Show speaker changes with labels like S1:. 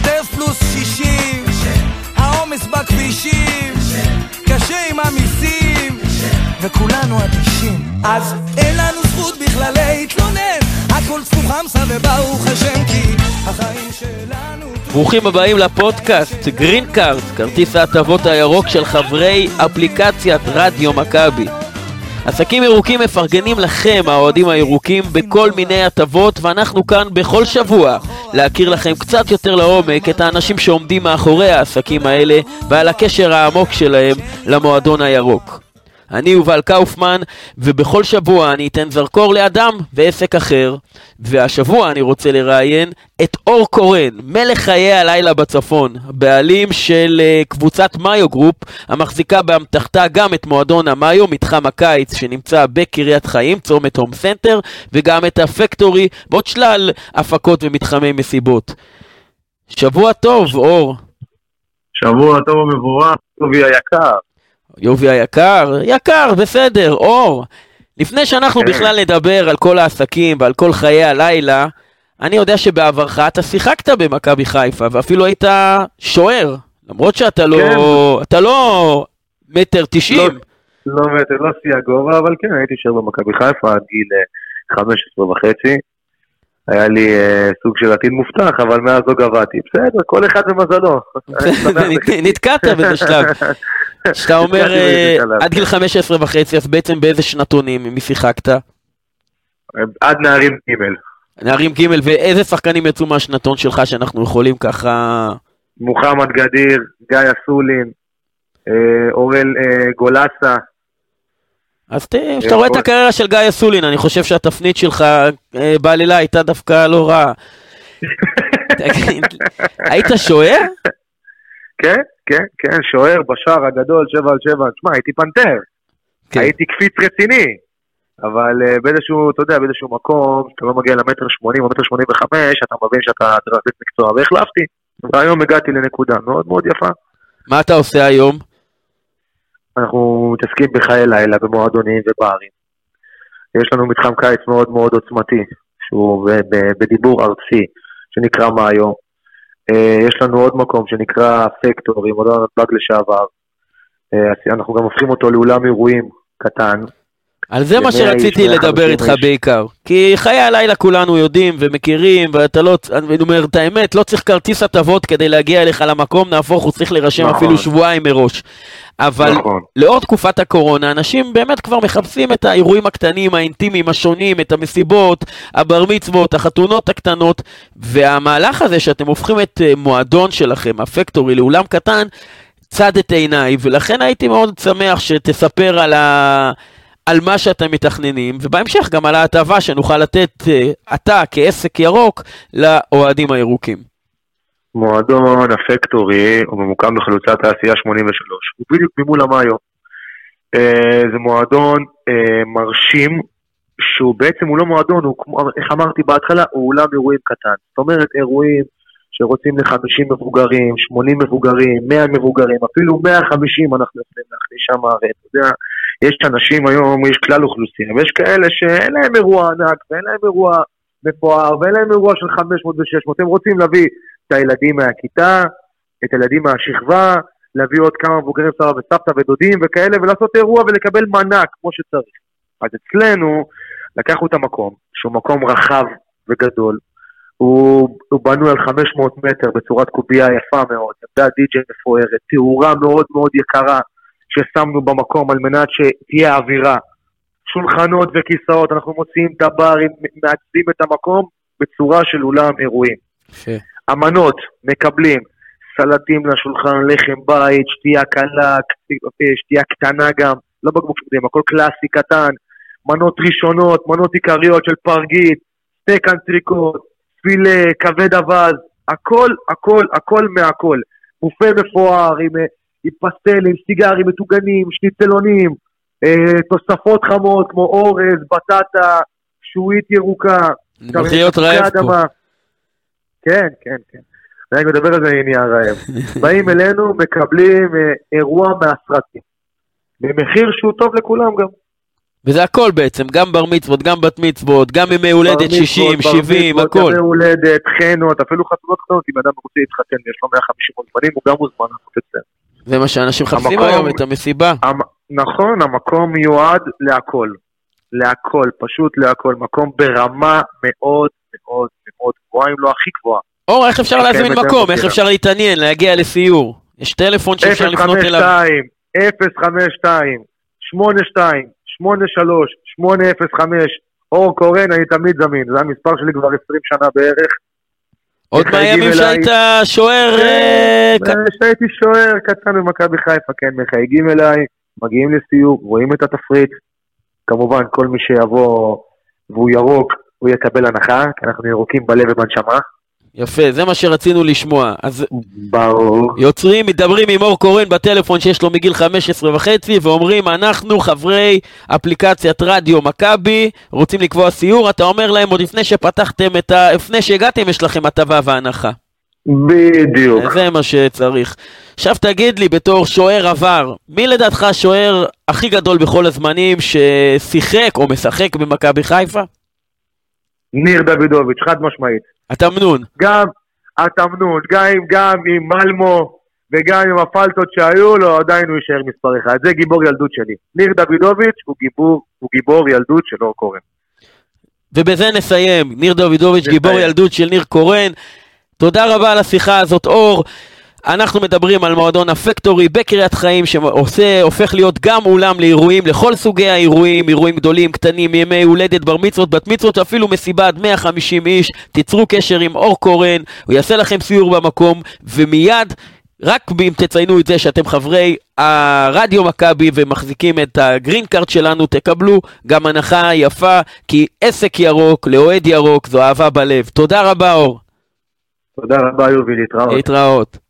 S1: עודף פלוס שישים. העומס בכבישים. קשה עם המיסים. וכולנו אדישים. אז אין לנו זכות בכלל להתלונן. הכל צפו חמסה וברוך השם כי החיים שלנו
S2: ברוכים הבאים לפודקאסט גרין קארט, כרטיס ההטבות הירוק של חברי אפליקציית רדיו מכבי. עסקים ירוקים מפרגנים לכם, האוהדים הירוקים, בכל מיני הטבות, ואנחנו כאן בכל שבוע להכיר לכם קצת יותר לעומק את האנשים שעומדים מאחורי העסקים האלה ועל הקשר העמוק שלהם למועדון הירוק. אני יובל קאופמן, ובכל שבוע אני אתן זרקור לאדם ועסק אחר. והשבוע אני רוצה לראיין את אור קורן, מלך חיי הלילה בצפון, בעלים של אה, קבוצת מאיו גרופ, המחזיקה באמתחתה גם את מועדון המאיו, מתחם הקיץ, שנמצא בקריית חיים, צומת הום סנטר, וגם את הפקטורי, ועוד שלל הפקות ומתחמי מסיבות. שבוע טוב, אור.
S3: שבוע טוב ומבורך, טובי היקר.
S2: יובי היקר, יקר, בסדר, אור. לפני שאנחנו
S3: כן.
S2: בכלל נדבר על כל העסקים ועל כל חיי הלילה, אני יודע שבעברך אתה שיחקת במכבי חיפה ואפילו היית שוער, למרות שאתה לא,
S3: כן.
S2: אתה לא מטר תשעים.
S3: לא מטר, לא שיא הגובה, אבל כן, הייתי שר במכבי חיפה עד גיל אה, 15 וחצי. היה לי אה, סוג של עתיד מובטח, אבל מאז לא גבהתי. בסדר, כל אחד ומזלו.
S2: נתקעת באיזה שלב. כשאתה אומר אה. עד גיל 15 וחצי, אז בעצם באיזה שנתונים, מי שיחקת?
S3: עד נערים ג'.
S2: נערים ג' ואיזה שחקנים יצאו מהשנתון שלך שאנחנו יכולים ככה...
S3: מוחמד גדיר, גיא אסולין, אה, אורל אה, גולסה.
S2: אז כשאתה רואה את הקריירה של גיא אסולין, אני חושב שהתפנית שלך בעלילה הייתה דווקא לא רעה. היית שוער?
S3: כן, כן, כן, שוער בשער הגדול, שבע על שבע. תשמע, הייתי פנתר.
S2: כן.
S3: הייתי קפיץ רציני, אבל uh, באיזשהו, אתה יודע, באיזשהו מקום, אתה לא מגיע למטר שמונים או מטר שמונים וחמש, אתה מבין שאתה לתת מקצוע, והחלפתי. והיום הגעתי לנקודה מאוד מאוד יפה.
S2: מה אתה עושה היום?
S3: אנחנו מתעסקים בחיי לילה, במועדונים וברים. יש לנו מתחם קיץ מאוד מאוד עוצמתי, שהוא בדיבור ארצי, שנקרא מאיו. אה, יש לנו עוד מקום שנקרא פקטורי, מועדון נתב"ג לשעבר. אה, אנחנו גם הופכים אותו לאולם אירועים קטן,
S2: על זה מה שרציתי
S3: איש,
S2: לדבר
S3: 150
S2: איתך. בעיקר. כי חיי הלילה כולנו יודעים ומכירים, ואתה לא, אני אומר את האמת, לא צריך כרטיס הטבות כדי להגיע אליך למקום, נהפוך הוא צריך להירשם
S3: נכון.
S2: אפילו שבועיים מראש. אבל
S3: נכון.
S2: לאור תקופת הקורונה, אנשים באמת כבר מחפשים את האירועים הקטנים, האינטימיים, השונים, את המסיבות, הבר מצוות, החתונות הקטנות, והמהלך הזה שאתם הופכים את אה, מועדון שלכם, הפקטורי, לאולם קטן, צד את עיניי, ולכן הייתי מאוד שמח שתספר על, ה... על מה שאתם מתכננים, ובהמשך גם על ההטבה שנוכל לתת אה, אתה כעסק ירוק לאוהדים הירוקים.
S3: מועדון הפקטורי, הוא ממוקם בחלוצת תעשייה 83, הוא בדיוק ממול המאיו. אה, זה מועדון אה, מרשים, שהוא בעצם הוא לא מועדון, הוא כמו, איך אמרתי בהתחלה, הוא אולם אירועים קטן. זאת אומרת, אירועים שרוצים ל-50 מבוגרים, 80 מבוגרים, 100 מבוגרים, אפילו 150 אנחנו יכולים להכניס שם, ואתה יודע, יש אנשים היום, יש כלל אוכלוסייה, ויש כאלה שאין להם אירוע ענק, ואין להם אירוע מפואר, ואין להם אירוע של 500 ו-600, הם רוצים להביא את הילדים מהכיתה, את הילדים מהשכבה, להביא עוד כמה מבוגרים, סבא וסבתא ודודים וכאלה, ולעשות אירוע ולקבל מנה כמו שצריך. אז אצלנו לקחנו את המקום, שהוא מקום רחב וגדול, הוא, הוא בנוי על 500 מטר בצורת קובייה יפה מאוד, עמדת די.ג'יי מפוארת, תאורה מאוד מאוד יקרה ששמנו במקום על מנת שתהיה אווירה. שולחנות וכיסאות, אנחנו מוציאים את הברים, מעצבים את המקום בצורה של אולם אירועים. המנות, מקבלים סלטים לשולחן, לחם בית, שתייה קלה, שתייה קטנה גם, לא בקבוק שותים, הכל קלאסי קטן, מנות ראשונות, מנות עיקריות של פרגית, סטייק אנטריקוט, פילה, כבד אווז, הכל, הכל, הכל מהכל. בופה מפואר עם, אה, עם פסטלים, סיגרים, מטוגנים, שניצלונים, אה, תוספות חמות כמו אורז, בטטה, שועית ירוקה.
S2: אני מתחיל להיות רעב פה.
S3: אדמה. כן, כן, כן. אני מדבר על זה, נהיה רעב. באים אלינו, מקבלים אה, אירוע מהסרטים. במחיר שהוא טוב לכולם גם.
S2: וזה הכל בעצם, גם בר מצוות, גם בת מצוות, גם ימי הולדת 60, 70, הכל.
S3: ימי הולדת, חנות, אפילו חתונות קטנות, אם אדם רוצה להתחתן ויש לו 150 מוזמנים, הוא גם מוזמן לעשות את זה.
S2: מה שאנשים מחפשים היום, את המסיבה.
S3: המ- נכון, המקום מיועד להכל. להכל, פשוט להכל. מקום ברמה מאוד מאוד מאוד גבוהה, אם לא הכי גבוהה.
S2: אור, איך אפשר להזמין מקום? איך. אפשר להתעניין, להגיע לסיור? יש טלפון שאפשר לפנות אליו.
S3: 052, 052, 82, 83, 805, אור קורן, אני תמיד זמין. זה המספר שלי כבר 20 שנה בערך.
S2: עוד מהימים. שהיית שוער... אה, ק-
S3: כשהייתי שוער קטן במכבי חיפה, כן, מחייגים אליי, מגיעים לסיור, רואים את התפריט. כמובן, כל מי שיבוא והוא ירוק, הוא יקבל הנחה, כי אנחנו ירוקים בלב ובנשמה.
S2: יפה, זה מה שרצינו לשמוע. אז
S3: ברור.
S2: יוצרים, מדברים עם אור קורן בטלפון שיש לו מגיל 15 וחצי, ואומרים, אנחנו חברי אפליקציית רדיו מכבי, רוצים לקבוע סיור, אתה אומר להם, עוד לפני שפתחתם את ה... לפני שהגעתם, יש לכם הטבה והנחה.
S3: בדיוק.
S2: זה מה שצריך. עכשיו תגיד לי, בתור שוער עבר, מי לדעתך השוער הכי גדול בכל הזמנים ששיחק או משחק במכבי חיפה?
S3: ניר דוידוביץ', חד משמעית.
S2: התמנון.
S3: גם התמנון, גם, גם עם מלמו וגם עם הפלטות שהיו לו, עדיין הוא יישאר מספר אחד. זה גיבור ילדות שלי. ניר דוידוביץ' הוא גיבור, הוא גיבור ילדות של אור קורן.
S2: ובזה נסיים. ניר דוידוביץ',
S3: נסיים.
S2: גיבור ילדות של ניר קורן. תודה רבה על השיחה הזאת, אור. אנחנו מדברים על מועדון הפקטורי בקריית חיים שעושה, הופך להיות גם אולם לאירועים, לכל סוגי האירועים, אירועים גדולים, קטנים, ימי הולדת, בר מצוות, בת מצוות, אפילו מסיבה עד 150 איש. תיצרו קשר עם אור קורן, הוא יעשה לכם סיור במקום, ומיד, רק אם תציינו את זה שאתם חברי הרדיו מכבי ומחזיקים את הגרין קארט שלנו, תקבלו גם הנחה יפה, כי עסק ירוק לאוהד ירוק זו אהבה בלב. תודה רבה אור,
S3: תודה רבה יובי, להתראות.
S2: להתראות.